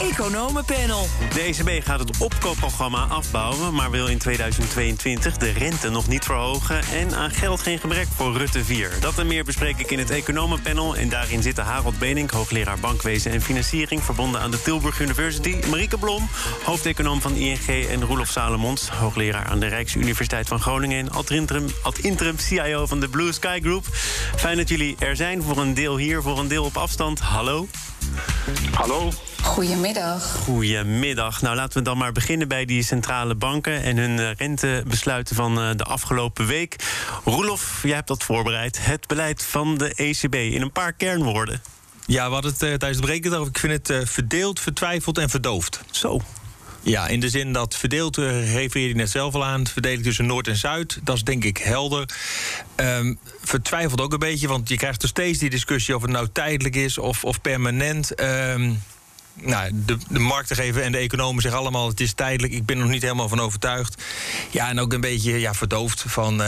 Economenpanel. De ECB gaat het opkoopprogramma afbouwen, maar wil in 2022 de rente nog niet verhogen en aan geld geen gebrek voor Rutte 4. Dat en meer bespreek ik in het Economenpanel. En daarin zitten Harold Benink, hoogleraar bankwezen en financiering, verbonden aan de Tilburg University. Marieke Blom, hoofdeconoom van ING en Roelof Salomons, hoogleraar aan de Rijksuniversiteit van Groningen en ad interim, ad interim CIO van de Blue Sky Group. Fijn dat jullie er zijn, voor een deel hier, voor een deel op afstand. Hallo. Hallo. Goedemiddag. Goedemiddag. Nou, laten we dan maar beginnen bij die centrale banken en hun eh, rentebesluiten van eh, de afgelopen week. Roelof, jij hebt dat voorbereid. Het beleid van de ECB in een paar kernwoorden. Ja, we hadden het uh, tijdens het breken over. Ik vind het verdeeld, vertwijfeld en verdoofd. Zo. Ja, in de zin dat verdeeld, refereerde je net zelf al aan, verdeling tussen Noord en Zuid, dat is denk ik helder. Um, vertwijfelt ook een beetje, want je krijgt er steeds die discussie of het nou tijdelijk is of, of permanent. Um, nou, de, de markten geven en de economen zeggen allemaal... het is tijdelijk, ik ben er nog niet helemaal van overtuigd. Ja, en ook een beetje ja, verdoofd van... Uh,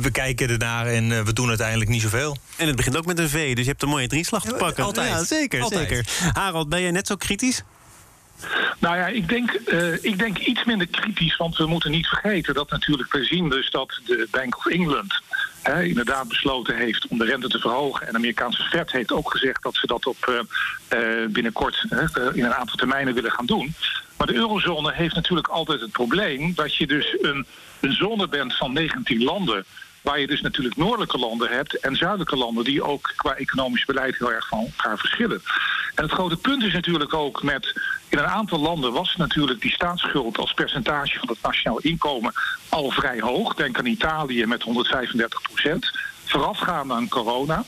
we kijken ernaar en uh, we doen uiteindelijk niet zoveel. En het begint ook met een V, dus je hebt een mooie drieslag te pakken. Altijd. Ja, zeker, Altijd. zeker. Harold, ben jij net zo kritisch? Nou ja, ik denk, uh, ik denk iets minder kritisch, want we moeten niet vergeten dat natuurlijk we zien dus dat de Bank of England inderdaad besloten heeft om de rente te verhogen. En de Amerikaanse Fed heeft ook gezegd dat ze dat op uh, uh, binnenkort in een aantal termijnen willen gaan doen. Maar de eurozone heeft natuurlijk altijd het probleem dat je dus een, een zone bent van 19 landen. Waar je dus natuurlijk noordelijke landen hebt en zuidelijke landen die ook qua economisch beleid heel erg van elkaar verschillen. En het grote punt is natuurlijk ook met. In een aantal landen was natuurlijk die staatsschuld als percentage van het nationaal inkomen al vrij hoog. Denk aan Italië met 135 procent. Voorafgaand aan corona.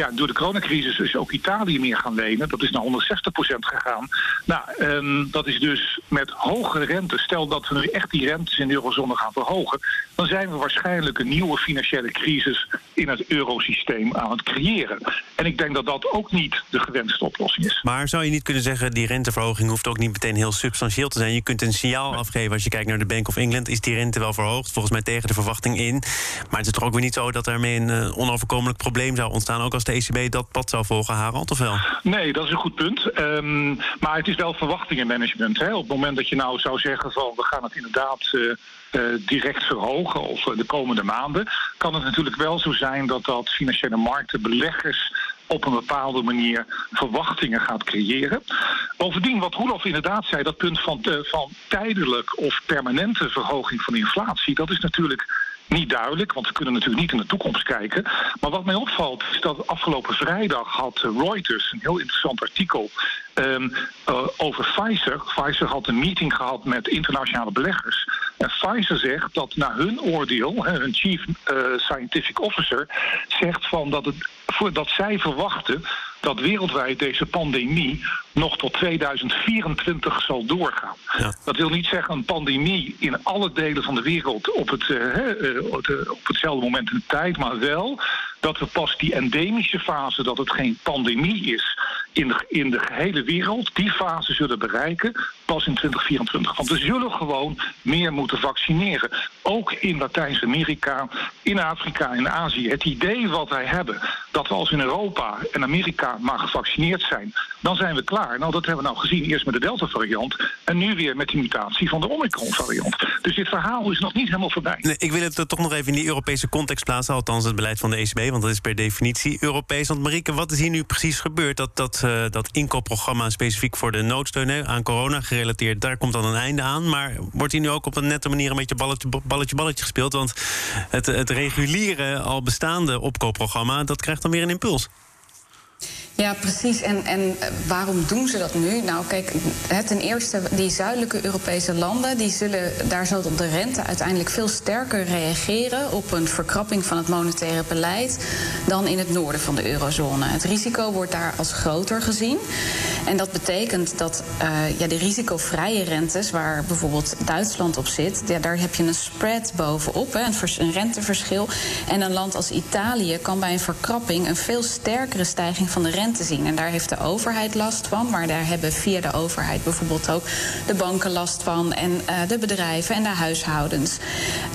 Ja, door de coronacrisis is ook Italië meer gaan lenen. Dat is naar 160 procent gegaan. Nou, um, dat is dus met hoge rente. Stel dat we nu echt die rentes in de eurozone gaan verhogen... dan zijn we waarschijnlijk een nieuwe financiële crisis in het eurosysteem aan het creëren. En ik denk dat dat ook niet de gewenste oplossing is. Maar zou je niet kunnen zeggen... die renteverhoging hoeft ook niet meteen heel substantieel te zijn. Je kunt een signaal afgeven als je kijkt naar de Bank of England... is die rente wel verhoogd, volgens mij tegen de verwachting in. Maar het is toch ook weer niet zo dat daarmee een uh, onoverkomelijk probleem zou ontstaan... ook als ECB dat pad zou volgen, Harald, of wel? Nee, dat is een goed punt. Um, maar het is wel verwachtingenmanagement. Hè? Op het moment dat je nou zou zeggen van... we gaan het inderdaad... Uh, uh, direct verhogen of uh, de komende maanden, kan het natuurlijk wel zo zijn dat dat financiële markten, beleggers op een bepaalde manier verwachtingen gaat creëren. Bovendien, wat Roelof inderdaad zei, dat punt van, van tijdelijk of permanente verhoging van inflatie, dat is natuurlijk niet duidelijk, want we kunnen natuurlijk niet in de toekomst kijken. Maar wat mij opvalt is dat afgelopen vrijdag had Reuters een heel interessant artikel um, uh, over Pfizer. Pfizer had een meeting gehad met internationale beleggers. En Pfizer zegt dat naar hun oordeel, hun chief uh, scientific officer, zegt van dat, het, dat zij verwachten dat wereldwijd deze pandemie nog tot 2024 zal doorgaan. Ja. Dat wil niet zeggen een pandemie in alle delen van de wereld op, het, uh, op hetzelfde moment in de tijd, maar wel dat we pas die endemische fase, dat het geen pandemie is in de, in de gehele wereld, die fase zullen bereiken pas in 2024. Want we zullen gewoon meer moeten vaccineren. Ook in Latijns-Amerika, in Afrika, in Azië. Het idee wat wij hebben, dat we als in Europa en Amerika maar gevaccineerd zijn, dan zijn we klaar. Nou, dat hebben we nou gezien eerst met de Delta-variant en nu weer met die mutatie van de Omicron-variant. Dus dit verhaal is nog niet helemaal voorbij. Nee, ik wil het toch nog even in die Europese context plaatsen, althans het beleid van de ECB, want dat is per definitie Europees. Want Marieke, wat is hier nu precies gebeurd? Dat, dat, uh, dat inkoopprogramma specifiek voor de noodsteun aan corona gerelateerd, daar komt dan een einde aan. Maar wordt hier nu ook op een nette manier een beetje balletje, balletje, balletje gespeeld? Want het, het reguliere al bestaande opkoopprogramma, dat krijgt dan weer een impuls. Ja, precies. En, en waarom doen ze dat nu? Nou, kijk, ten eerste, die zuidelijke Europese landen, die zullen, daar zal de rente uiteindelijk veel sterker reageren op een verkrapping van het monetaire beleid dan in het noorden van de eurozone. Het risico wordt daar als groter gezien. En dat betekent dat uh, ja, de risicovrije rentes, waar bijvoorbeeld Duitsland op zit, ja, daar heb je een spread bovenop, hè, een, renteverschil. En een land als Italië kan bij een verkrapping een veel sterkere stijging van de rente zien. En daar heeft de overheid last van, maar daar hebben via de overheid bijvoorbeeld ook de banken last van en uh, de bedrijven en de huishoudens.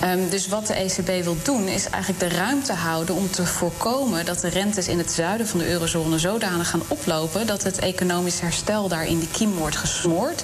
Um, dus wat de ECB wil doen, is eigenlijk de ruimte houden om te voorkomen dat de rentes in het zuiden van de eurozone zodanig gaan oplopen dat het economisch herstel daar in de kiem wordt gesmoord.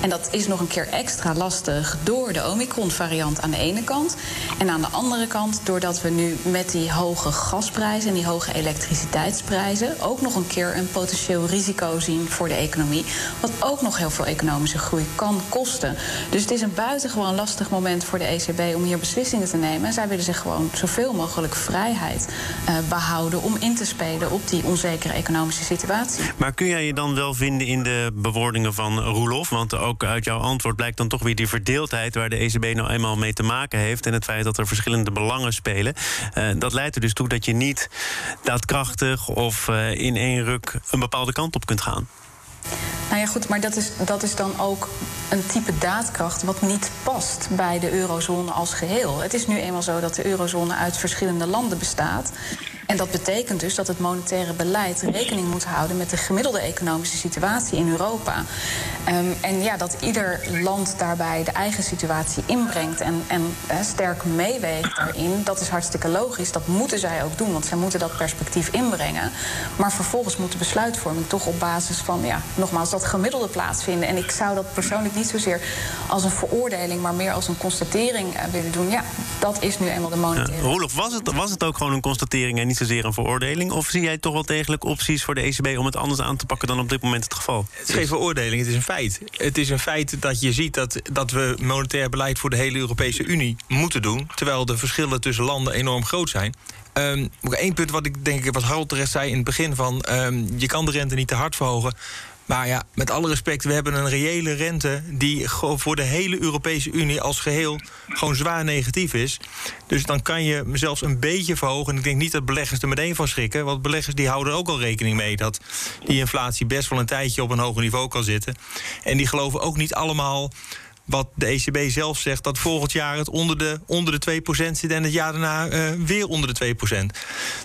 En dat is nog een keer extra lastig door de Omicron-variant aan de ene kant. En aan de andere kant doordat we nu met die hoge gasprijzen en die hoge elektriciteitsprijzen ook nog een keer een potentieel risico zien voor de economie. Wat ook nog heel veel economische groei kan kosten. Dus het is een buitengewoon lastig moment voor de ECB om hier beslissingen te nemen. En zij willen zich gewoon zoveel mogelijk vrijheid uh, behouden om in te spelen op die onzekere economische situatie. Maar kun jij je dan wel vinden in de bewoordingen van Roelof? Want ook uit jouw antwoord blijkt dan toch weer die verdeeldheid waar de ECB nou eenmaal mee te maken heeft. En het feit dat er verschillende belangen spelen. Uh, dat leidt er dus toe dat je niet daadkrachtig of uh, in één ruk een bepaalde kant op kunt gaan. Nou ja, goed, maar dat is, dat is dan ook een type daadkracht wat niet past bij de eurozone als geheel. Het is nu eenmaal zo dat de eurozone uit verschillende landen bestaat. En dat betekent dus dat het monetaire beleid rekening moet houden met de gemiddelde economische situatie in Europa. Um, en ja, dat ieder land daarbij de eigen situatie inbrengt en, en sterk meeweegt daarin, dat is hartstikke logisch. Dat moeten zij ook doen, want zij moeten dat perspectief inbrengen. Maar vervolgens moet de besluitvorming toch op basis van, ja, nogmaals, dat gemiddelde plaatsvinden. En ik zou dat persoonlijk niet zozeer als een veroordeling, maar meer als een constatering uh, willen doen. Ja, dat is nu eenmaal de monetaire. Ja, Roelof, was het, was het ook gewoon een constatering en niet zozeer een veroordeling? Of zie jij toch wel degelijk opties voor de ECB om het anders aan te pakken dan op dit moment het geval? Het is geen veroordeling, het is een feit. Het is een feit dat je ziet dat, dat we monetair beleid voor de hele Europese Unie moeten doen. Terwijl de verschillen tussen landen enorm groot zijn. Um, Eén punt wat ik denk wat Harold terecht zei in het begin van... Um, je kan de rente niet te hard verhogen. Maar ja, met alle respect, we hebben een reële rente die voor de hele Europese Unie als geheel gewoon zwaar negatief is. Dus dan kan je zelfs een beetje verhogen. En ik denk niet dat beleggers er meteen van schrikken. Want beleggers die houden ook al rekening mee dat die inflatie best wel een tijdje op een hoger niveau kan zitten. En die geloven ook niet allemaal wat de ECB zelf zegt, dat volgend jaar het onder de, onder de 2% zit en het jaar daarna uh, weer onder de 2%.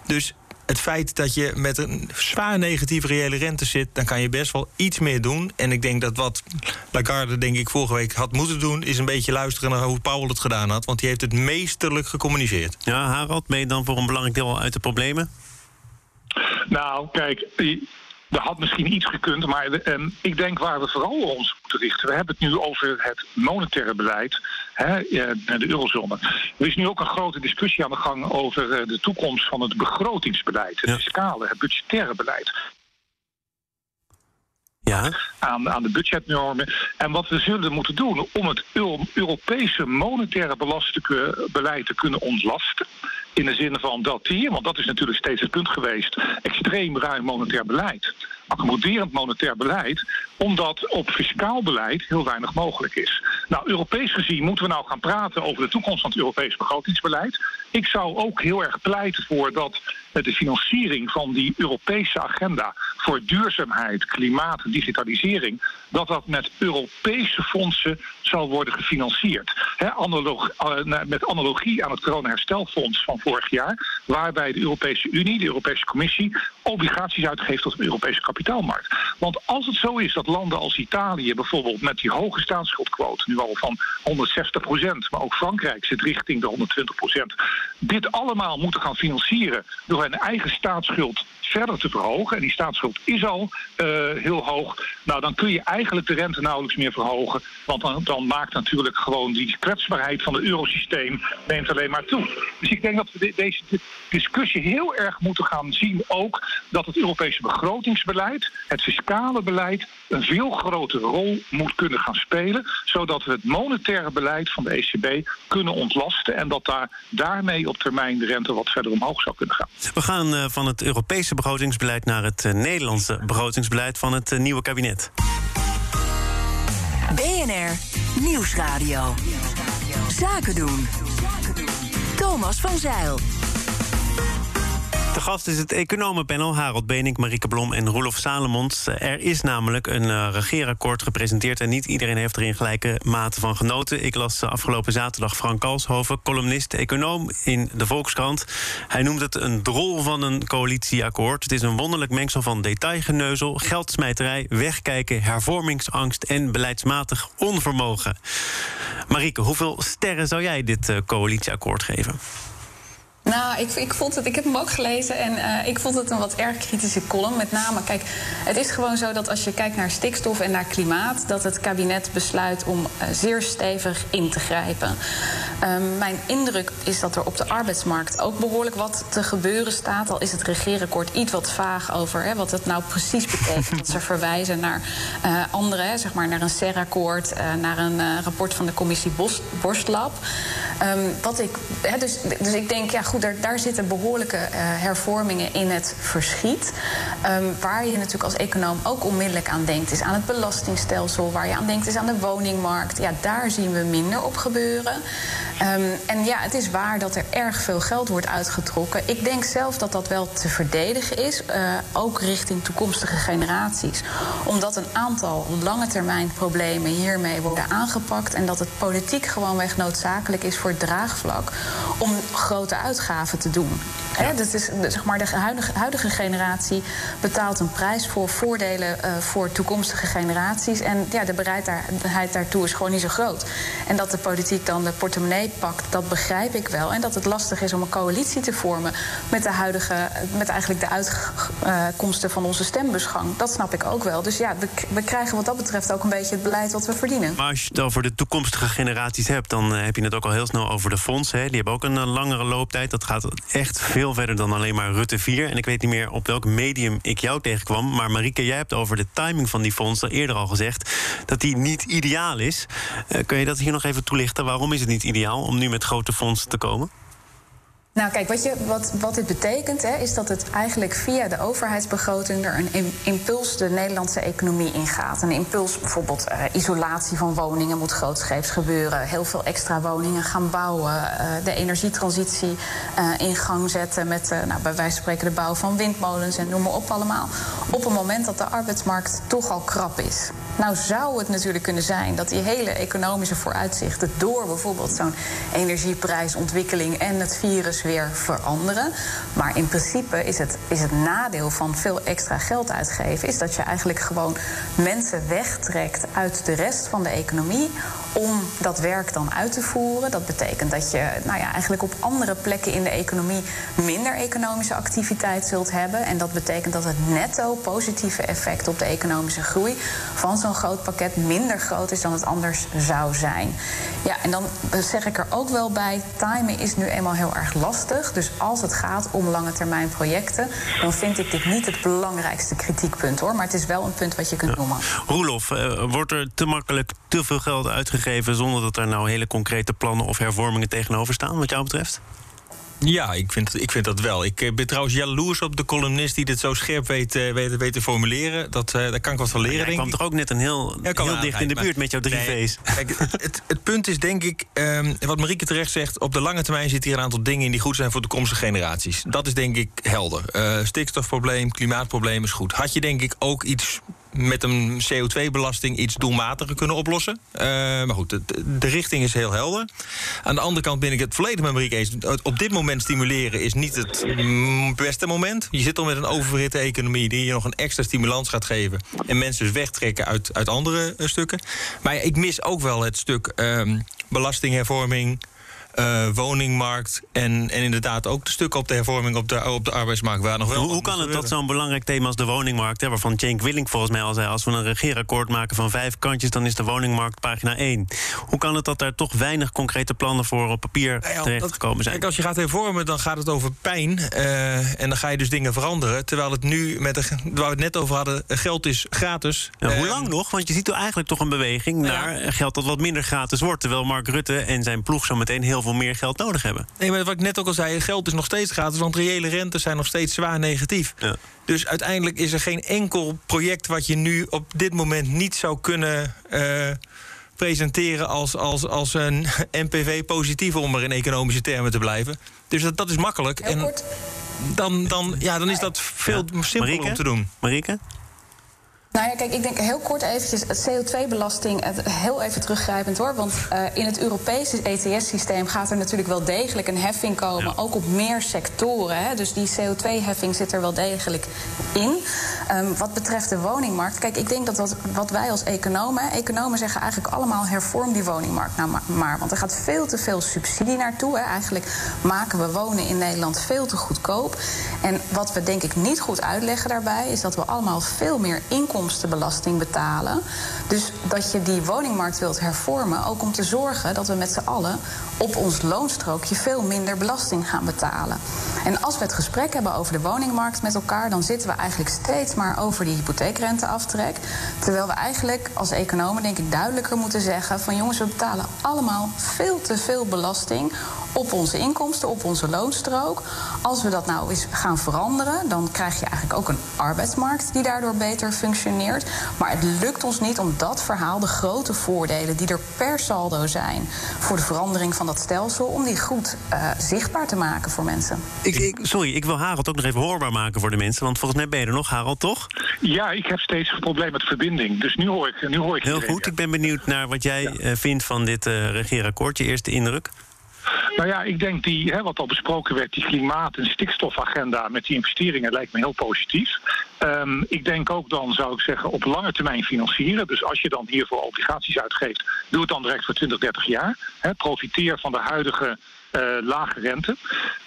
Dus het feit dat je met een zwaar negatieve reële rente zit, dan kan je best wel iets meer doen. En ik denk dat wat Lagarde, denk ik, vorige week had moeten doen, is een beetje luisteren naar hoe Powell het gedaan had. Want die heeft het meesterlijk gecommuniceerd. Ja, Harald, ben je dan voor een belangrijk deel uit de problemen? Nou, kijk, er had misschien iets gekund, maar eh, ik denk waar we vooral ons moeten richten. We hebben het nu over het monetaire beleid, hè, de eurozone. Er is nu ook een grote discussie aan de gang over eh, de toekomst van het begrotingsbeleid, het fiscale, het budgettaire beleid. Ja. Aan, aan de budgetnormen. En wat we zullen moeten doen om het Europese monetaire beleid te kunnen ontlasten. In de zin van dat hier, want dat is natuurlijk steeds het punt geweest, extreem ruim monetair beleid, accommoderend monetair beleid, omdat op fiscaal beleid heel weinig mogelijk is. Nou, Europees gezien moeten we nou gaan praten over de toekomst van het Europees begrotingsbeleid. Ik zou ook heel erg pleiten voor dat de financiering van die Europese agenda voor duurzaamheid, klimaat en digitalisering, dat dat met Europese fondsen zal worden gefinancierd. Uh, met analogie aan het corona-herstelfonds van vorig jaar, waarbij de Europese Unie, de Europese Commissie, obligaties uitgeeft tot de Europese kapitaalmarkt. Want als het zo is dat landen als Italië bijvoorbeeld met die hoge staatsschuldquote, nu al van 160 procent, maar ook Frankrijk zit richting de 120 procent, dit allemaal moeten gaan financieren door hun eigen staatsschuld verder te verhogen, en die staatsschuld is al uh, heel hoog, nou dan kun je eigenlijk de rente nauwelijks meer verhogen. Want dan, maakt natuurlijk gewoon die kwetsbaarheid van het eurosysteem neemt alleen maar toe. Dus ik denk dat we de, deze discussie heel erg moeten gaan zien ook dat het Europese begrotingsbeleid, het fiscale beleid, een veel grotere rol moet kunnen gaan spelen, zodat we het monetaire beleid van de ECB kunnen ontlasten en dat daar daarmee op termijn de rente wat verder omhoog zou kunnen gaan. We gaan uh, van het Europese begrotingsbeleid naar het uh, Nederlandse begrotingsbeleid van het uh, nieuwe kabinet. BNR Nieuwsradio. Zaken doen. Thomas van Zeil. De gast is het economenpanel Harold Benink, Marieke Blom en Roelof Salomons. Er is namelijk een uh, regeerakkoord gepresenteerd... en niet iedereen heeft er in gelijke mate van genoten. Ik las uh, afgelopen zaterdag Frank Kalshoven, columnist, econoom in de Volkskrant. Hij noemt het een drol van een coalitieakkoord. Het is een wonderlijk mengsel van detailgeneuzel, geldsmijterij... wegkijken, hervormingsangst en beleidsmatig onvermogen. Marieke, hoeveel sterren zou jij dit uh, coalitieakkoord geven? Nou, ik, ik, vond het, ik heb hem ook gelezen en uh, ik vond het een wat erg kritische column. Met name, kijk, het is gewoon zo dat als je kijkt naar stikstof en naar klimaat, dat het kabinet besluit om uh, zeer stevig in te grijpen. Um, mijn indruk is dat er op de arbeidsmarkt ook behoorlijk wat te gebeuren staat. Al is het regeerakkoord iets wat vaag over hè, wat het nou precies betekent. dat ze verwijzen naar uh, andere, hè, zeg maar naar een CER-akkoord, naar een rapport van de commissie Borstlab. Um, wat ik, hè, dus, dus ik denk, ja, goed daar, daar zitten behoorlijke uh, hervormingen in het verschiet. Um, waar je natuurlijk als econoom ook onmiddellijk aan denkt, is aan het belastingstelsel. Waar je aan denkt, is aan de woningmarkt. Ja, daar zien we minder op gebeuren. Um, en ja, het is waar dat er erg veel geld wordt uitgetrokken. Ik denk zelf dat dat wel te verdedigen is, uh, ook richting toekomstige generaties. Omdat een aantal lange termijn problemen hiermee worden aangepakt en dat het politiek gewoonweg noodzakelijk is voor het draagvlak om grote uitgaven te doen. Ja. dat is, zeg maar, de huidige, huidige, generatie betaalt een prijs voor voordelen uh, voor toekomstige generaties. En ja, de bereidheid daartoe is gewoon niet zo groot. En dat de politiek dan de portemonnee pakt, dat begrijp ik wel. En dat het lastig is om een coalitie te vormen met de huidige, met eigenlijk de uitkomsten van onze stembusgang. Dat snap ik ook wel. Dus ja, we, we krijgen wat dat betreft ook een beetje het beleid wat we verdienen. Maar als je het over de toekomstige generaties hebt, dan heb je het ook al heel snel over de fondsen. Hè. Die hebben ook een langere looptijd. Dat gaat echt veel verder dan alleen maar Rutte 4. En ik weet niet meer op welk medium ik jou tegenkwam. Maar Marike, jij hebt over de timing van die fondsen eerder al gezegd dat die niet ideaal is. Uh, kun je dat hier nog even toelichten? Waarom is het niet ideaal om nu met grote fondsen te komen? Nou, kijk, wat, je, wat, wat dit betekent, hè, is dat het eigenlijk via de overheidsbegroting er een impuls de Nederlandse economie ingaat. Een impuls, bijvoorbeeld uh, isolatie van woningen moet grootscheeps gebeuren. Heel veel extra woningen gaan bouwen. Uh, de energietransitie uh, in gang zetten met, nou, bij wijze van spreken, de bouw van windmolens en noem maar op allemaal. Op een moment dat de arbeidsmarkt toch al krap is. Nou zou het natuurlijk kunnen zijn dat die hele economische vooruitzichten door bijvoorbeeld zo'n energieprijsontwikkeling en het virus weer veranderen. Maar in principe is het, is het nadeel van veel extra geld uitgeven, is dat je eigenlijk gewoon mensen wegtrekt uit de rest van de economie om dat werk dan uit te voeren. Dat betekent dat je nou ja, eigenlijk op andere plekken in de economie minder economische activiteit zult hebben. En dat betekent dat het netto positieve effect op de economische groei van zo'n groot pakket minder groot is dan het anders zou zijn. Ja, en dan zeg ik er ook wel bij: timen is nu eenmaal heel erg lastig. Dus als het gaat om lange termijn projecten, dan vind ik dit niet het belangrijkste kritiekpunt hoor. Maar het is wel een punt wat je kunt noemen. Roelof, uh, wordt er te makkelijk te veel geld uitgegeven? Geven zonder dat er nou hele concrete plannen of hervormingen tegenover staan, wat jou betreft? Ja, ik vind, ik vind dat wel. Ik eh, ben trouwens jaloers op de columnist die dit zo scherp weet, uh, weet, weet te formuleren. Dat, uh, daar kan ik wat van leren. Ja, denk kwam toch ook net een heel, ja, heel dicht in de buurt met jouw drie nee, V's. Kijk, het, het, punt is denk ik, um, wat Marieke terecht zegt... op de lange termijn zitten hier een aantal dingen in die goed zijn voor toekomstige generaties. Dat is denk ik helder. Uh, stikstofprobleem, klimaatprobleem is goed. Had je denk ik ook iets met een CO2-belasting iets doelmatiger kunnen oplossen. Uh, maar goed, de, richting is heel helder. Aan de andere kant ben ik het volledig met Marieke eens. Op dit moment stimuleren is niet het beste moment. Je zit al met een oververhitte economie die je nog een extra stimulans gaat geven. En mensen dus wegtrekken uit, uit andere uh, stukken. Maar ik mis ook wel het stuk um, belastinghervorming uh, woningmarkt en, en inderdaad ook de stukken op de hervorming op de, op de arbeidsmarkt. Waar nog wel hoe, hoe kan het dat zo'n belangrijk thema als de woningmarkt, hè, waarvan Cenk Willink volgens mij al zei, als we een regeerakkoord maken van vijf kantjes, dan is de woningmarkt pagina 1. Hoe kan het dat daar toch weinig concrete plannen voor op papier nou ja, terechtgekomen zijn? Kijk, als je gaat hervormen, dan gaat het over pijn uh, en dan ga je dus dingen veranderen. Terwijl het nu, met de, waar we het net over hadden, geld is gratis. Ja, hoe lang nog? Want je ziet er eigenlijk toch een beweging naar ja. geld dat wat minder gratis wordt. Terwijl Mark Rutte en zijn ploeg zo meteen heel veel meer geld nodig hebben. Nee, maar wat ik net ook al zei, geld is nog steeds gratis, want reële rentes zijn nog steeds zwaar negatief. Ja. Dus uiteindelijk is er geen enkel project wat je nu op dit moment niet zou kunnen. Uh, presenteren als, als, als een NPV positief om er in economische termen te blijven. Dus dat, dat is makkelijk. Heel en, kort. dan, dan, ja, dan is dat veel simpeler om te doen. Marieke? Nou ja, kijk, ik denk heel kort eventjes het CO2-belasting, heel even teruggrijpend hoor. Want uh, in het Europese ETS-systeem gaat er natuurlijk wel degelijk een heffing komen, ja. ook op meer sectoren. Hè. Dus die CO2-heffing zit er wel degelijk in. Um, wat betreft de woningmarkt, kijk, ik denk dat wat, wat wij als economen, economen zeggen eigenlijk allemaal hervorm die woningmarkt nou maar. Want er gaat veel te veel subsidie naartoe. Hè. Eigenlijk maken we wonen in Nederland veel te goedkoop. En wat we denk ik niet goed uitleggen daarbij, is dat we allemaal veel meer inkomsten inkomstenbelasting betalen. Dus dat je die woningmarkt wilt hervormen, ook om te zorgen dat we met z'n allen op ons loonstrookje veel minder belasting gaan betalen. En als we het gesprek hebben over de woningmarkt met elkaar, dan zitten we eigenlijk steeds maar over die hypotheekrenteaftrek. Terwijl we eigenlijk als economen denk ik duidelijker moeten zeggen van jongens, we betalen allemaal veel te veel belasting op onze inkomsten, op onze loonstrook. Als we dat nou eens gaan veranderen, dan krijg je eigenlijk ook een arbeidsmarkt die daardoor beter functioneert. Maar het lukt ons niet om dat verhaal, de grote voordelen die er per saldo zijn voor de verandering van dat stelsel, om die goed uh, zichtbaar te maken voor mensen. Ik, ik, sorry, ik wil Harold ook nog even hoorbaar maken voor de mensen. Want volgens mij ben je er nog, Harold, toch? Ja, ik heb steeds een probleem met verbinding. Dus nu hoor ik, nu hoor ik Heel goed, ik ben benieuwd naar wat jij ja. vindt van dit uh, regeerakkoord. Je eerste indruk? Nou ja, ik denk die, hè, wat al besproken werd, die klimaat- en stikstofagenda met die investeringen lijkt me heel positief. Um, ik denk ook dan, zou ik zeggen, op lange termijn financieren. Dus als je dan hiervoor obligaties uitgeeft, doe het dan direct voor 20, 30 jaar. Hè, profiteer van de huidige uh, lage rente.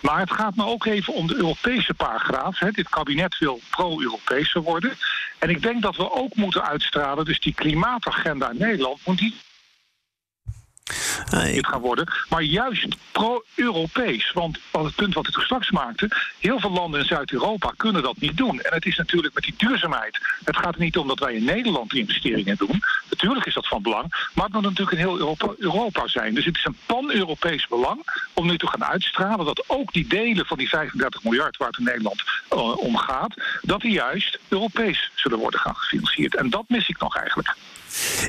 Maar het gaat me ook even om de Europese paragraaf. Hè. Dit kabinet wil pro-Europese worden. En ik denk dat we ook moeten uitstralen, dus die klimaatagenda in Nederland moet Uh, dit gaan worden. Maar juist pro-Europees. Want het punt wat ik straks maakte... heel veel landen in Zuid-Europa kunnen dat niet doen. En het is natuurlijk met die duurzaamheid... het gaat er niet om dat wij in Nederland investeringen doen. Natuurlijk is dat van belang. Maar het moet natuurlijk in heel Europa, Europa zijn. Dus het is een pan-Europees belang... om nu te gaan uitstralen dat ook die delen van die 35 miljard... waar het in Nederland uh, om gaat... dat die juist Europees zullen worden gaan gefinancierd. En dat mis ik nog eigenlijk.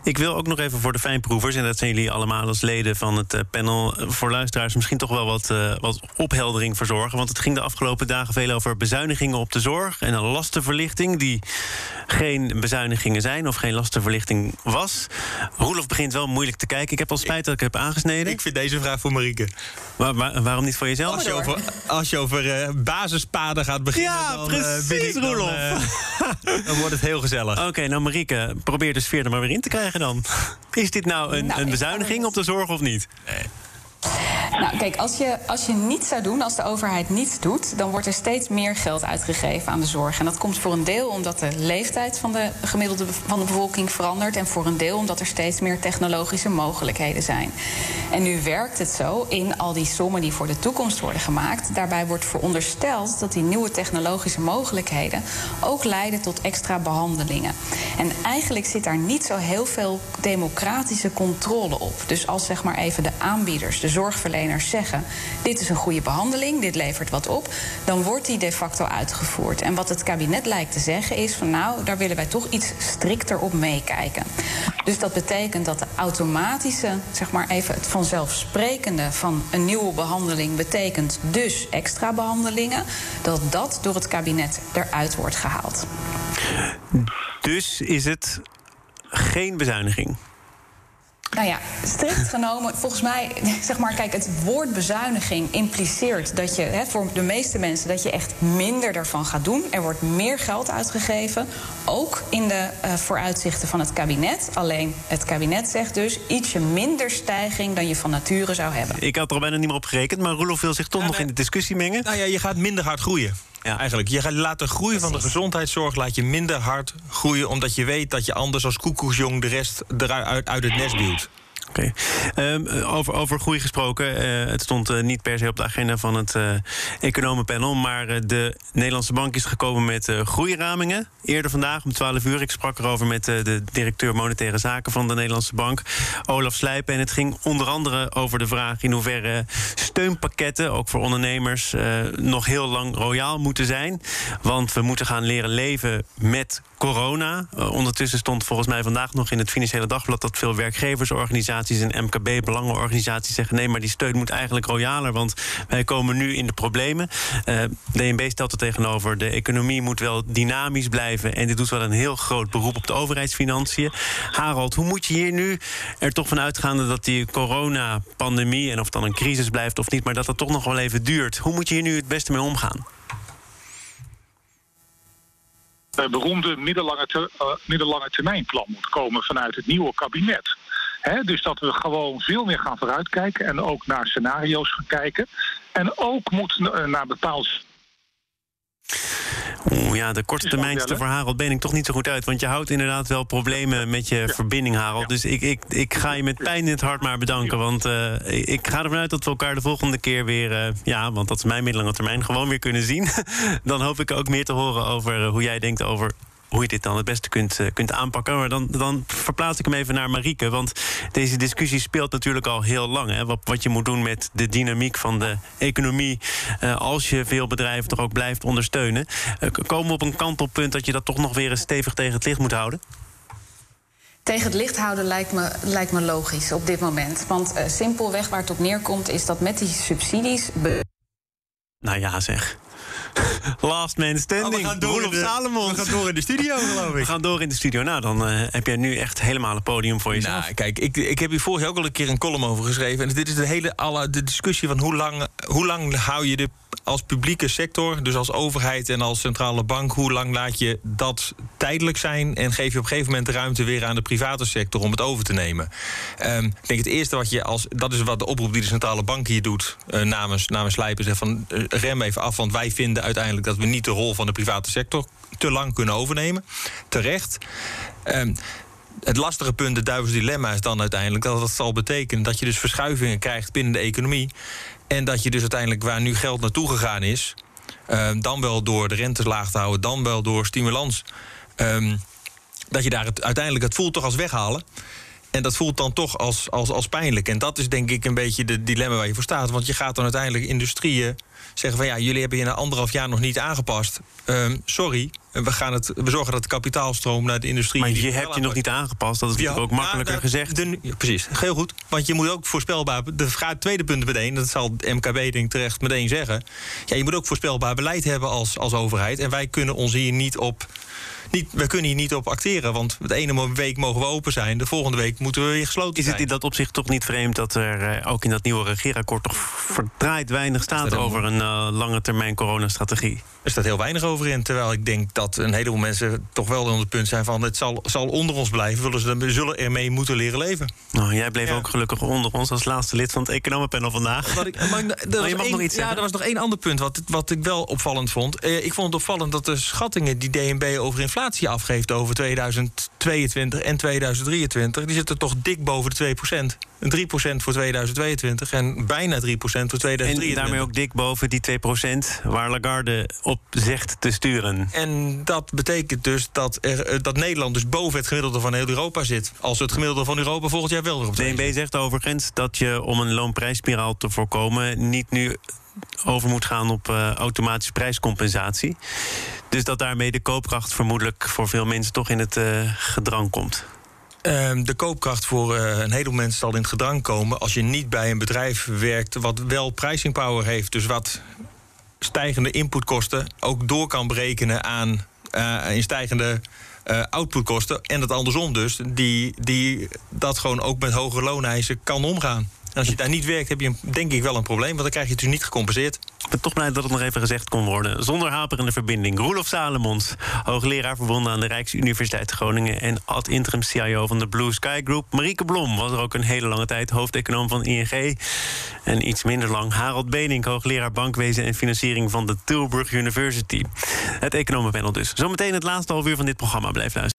Ik wil ook nog even voor de fijnproevers, en dat zijn jullie allemaal als leden van het eh, panel, voor luisteraars misschien toch wel wat, uh, wat opheldering verzorgen. Want het ging de afgelopen dagen veel over bezuinigingen op de zorg en een lastenverlichting die geen bezuinigingen zijn of geen lastenverlichting was. Roelof begint wel moeilijk te kijken. Ik heb al spijt dat ik heb aangesneden. Ik vind deze vraag voor Marieke. Waarom niet voor jezelf? Als je over, als je over uh, basispaden gaat beginnen, ja, dan, precies, ik, Roelof. Dan, dan, wordt het heel gezellig. Oké, okay, nou Marieke, probeer de sfeer er maar weer in te krijgen dan. Is dit nou een, nou, een bezuiniging op de zorg of niet? Nee. Nou, kijk, als je, als je niets zou doen, als de overheid niets doet, dan wordt er steeds meer geld uitgegeven aan de zorg. En dat komt voor een deel omdat de leeftijd van de gemiddelde van de bevolking verandert. En voor een deel omdat er steeds meer technologische mogelijkheden zijn. En nu werkt het zo in al die sommen die voor de toekomst worden gemaakt. Daarbij wordt verondersteld dat die nieuwe technologische mogelijkheden ook leiden tot extra behandelingen. En eigenlijk zit daar niet zo heel veel democratische controle op. Dus als zeg maar even de aanbieders, de zorgverleners zeggen: dit is een goede behandeling, dit levert wat op, dan wordt die de facto uitgevoerd. En wat het kabinet lijkt te zeggen is: van nou, daar willen wij toch iets strikter op meekijken. Dus dat betekent dat de automatische, zeg maar even het vanzelfsprekende van een nieuwe behandeling betekent dus extra behandelingen, dat dat door het kabinet eruit wordt gehaald. Dus is het geen bezuiniging? Nou ja, strikt genomen, volgens mij, zeg maar, kijk, het woord bezuiniging impliceert dat je, hè, voor de meeste mensen, dat je echt minder ervan gaat doen. Er wordt meer geld uitgegeven, ook in de uh, vooruitzichten van het kabinet. Alleen het kabinet zegt dus ietsje minder stijging dan je van nature zou hebben. Ik had er al bijna niet meer op gerekend, maar Roelof wil zich toch ja, nog nee. in de discussie mengen. Nou ja, je gaat minder hard groeien. Ja. Eigenlijk. Je laat de groei Precies. van de gezondheidszorg laat je minder hard groeien, omdat je weet dat je anders als koekoesjong de rest eruit uit het nest duwt. Um, over, over groei gesproken. Uh, het stond uh, niet per se op de agenda van het uh, economenpanel. Maar de Nederlandse Bank is gekomen met groeiramingen. Eerder vandaag om 12 uur. Ik sprak erover met de directeur Monetaire Zaken van de Nederlandse Bank, Olaf Slijpen. En het ging onder andere over de vraag in hoeverre steunpakketten, ook voor ondernemers, nog heel lang royaal moeten zijn. Want we moeten gaan leren leven met corona. Uh, ondertussen stond volgens mij vandaag nog in het Financiële Dagblad dat veel werkgeversorganisaties en MKB-belangenorganisaties zeggen: nee, maar die steun moet eigenlijk royaler, want wij komen nu in de problemen. Uh, DNB stelt er tegenover: de economie moet wel dynamisch blijven en dit doet wel een heel groot beroep op de overheidsfinanciën. Harold, hoe moet je hier nu er toch van uitgaande dat die coronapandemie, en of dan een crisis blijft of niet, maar dat dat toch nog wel even duurt, hoe moet je hier nu het beste mee omgaan? Beroemde middellange, uh, middellange termijnplan moet komen vanuit het nieuwe kabinet. Dus dat we gewoon veel meer gaan vooruitkijken en ook naar scenario's gaan kijken. En ook moet naar bepaalde Oeh, ja, de korte termijnste voor Harold ben ik toch niet zo goed uit. Want je houdt inderdaad wel problemen met je verbinding, Harold. Dus ik, ik, ik ga je met pijn in het hart maar bedanken. Want uh, ik ga ervan uit dat we elkaar de volgende keer weer... Uh, ja, want dat is mijn middellange termijn, gewoon weer kunnen zien. Dan hoop ik ook meer te horen over hoe jij denkt over hoe je dit dan het beste kunt, uh, kunt aanpakken. Maar dan, dan verplaats ik hem even naar Marieke. Want deze discussie speelt natuurlijk al heel lang. Hè, wat, wat je moet doen met de dynamiek van de economie. Uh, als je veel bedrijven toch ook blijft ondersteunen. Uh, komen we op een kantelpunt dat je dat toch nog weer eens stevig tegen het licht moet houden? Tegen het licht houden lijkt me, lijkt me logisch op dit moment. Want simpelweg waar het op neerkomt is dat met die subsidies. Nou ja, zeg. Last man standing. Oh, we gaan door in de, Salomon. We gaan door in de studio, geloof ik. We gaan door in de studio. Nou, dan uh, heb jij nu echt helemaal een podium voor jezelf. Nou, kijk, ik, ik heb hier vorig jaar ook al een keer een column over geschreven. En dit is de hele alle, de discussie van hoe lang, hoe lang hou je de als publieke sector, dus als overheid en als centrale bank, hoe lang laat je dat tijdelijk zijn en geef je op een gegeven moment de ruimte weer aan de private sector om het over te nemen? Um, ik denk het eerste wat je als, dat is wat de oproep die de centrale bank hier doet uh, namens, namens Slijpen, zegt van uh, rem even af, want wij vinden uiteindelijk dat we niet de rol van de private sector te lang kunnen overnemen. Terecht. Um, het lastige punt, het duivels dilemma, is dan uiteindelijk dat dat zal betekenen dat je dus verschuivingen krijgt binnen de economie. En dat je dus uiteindelijk waar nu geld naartoe gegaan is, uh, dan wel door de rentes laag te houden, dan wel door stimulans, um, dat je daar het, uiteindelijk het voelt toch als weghalen. En dat voelt dan toch als, als, als pijnlijk. En dat is denk ik een beetje de dilemma waar je voor staat. Want je gaat dan uiteindelijk industrieën zeggen van ja, jullie hebben je na anderhalf jaar nog niet aangepast. Um, sorry, we, gaan het, we zorgen dat de kapitaalstroom naar de industrie. Maar je hebt je nog niet aangepast. Dat is ja, ook makkelijker gezegd. De, ja, precies, heel goed. Want je moet ook voorspelbaar. De tweede punt meteen, dat zal MKB denk terecht meteen zeggen. Ja, je moet ook voorspelbaar beleid hebben als, als overheid. En wij kunnen ons hier niet op niet, we kunnen hier niet op acteren. Want de ene week mogen we open zijn, de volgende week moeten we weer gesloten is zijn. Is het in dat opzicht toch niet vreemd dat er uh, ook in dat nieuwe regeerakkoord toch verdraaid weinig staat over een uh, lange termijn coronastrategie? Er staat heel weinig over in. Terwijl ik denk dat een heleboel mensen toch wel onder het punt zijn van het zal, zal onder ons blijven. Willen ze, we zullen ermee moeten leren leven. Nou, jij bleef ja. ook gelukkig onder ons als laatste lid van het economenpanel vandaag. Wat ik, maar, er je mag één, nog iets ja, zeggen. er was nog één ander punt wat, wat ik wel opvallend vond. Uh, ik vond het opvallend dat de schattingen die DNB over inflatie afgeeft over 2022 en 2023, die zitten toch dik boven de 2%. 3% voor 2022 en bijna 3% voor 2023. En daarmee ook dik boven die 2% waar Lagarde op zegt te sturen. En dat betekent dus dat, er, dat Nederland dus boven het gemiddelde van heel Europa zit. Als het gemiddelde van Europa volgend jaar wel erop De DNB zegt overigens dat je om een loonprijsspiraal te voorkomen... niet nu over moet gaan op uh, automatische prijscompensatie. Dus dat daarmee de koopkracht vermoedelijk voor veel mensen toch in het uh, gedrang komt. Uh, de koopkracht voor uh, een heleboel mensen zal in het gedrang komen als je niet bij een bedrijf werkt wat wel pricing power heeft. Dus wat stijgende inputkosten ook door kan berekenen aan in stijgende outputkosten. En dat andersom dus, die, die dat gewoon ook met hoge looneisen kan omgaan. Als je daar niet werkt, heb je denk ik wel een probleem, want dan krijg je het dus niet gecompenseerd. Ik ben toch blij dat het nog even gezegd kon worden. Zonder haperende verbinding. Roelof Salomons, hoogleraar verbonden aan de Rijksuniversiteit Groningen... en ad-interim CIO van de Blue Sky Group. Marieke Blom was er ook een hele lange tijd hoofdeconoom van ING. En iets minder lang Harold Benink, hoogleraar bankwezen en financiering... van de Tilburg University. Het economenpanel dus. Zometeen het laatste half uur van dit programma. Blijf luisteren.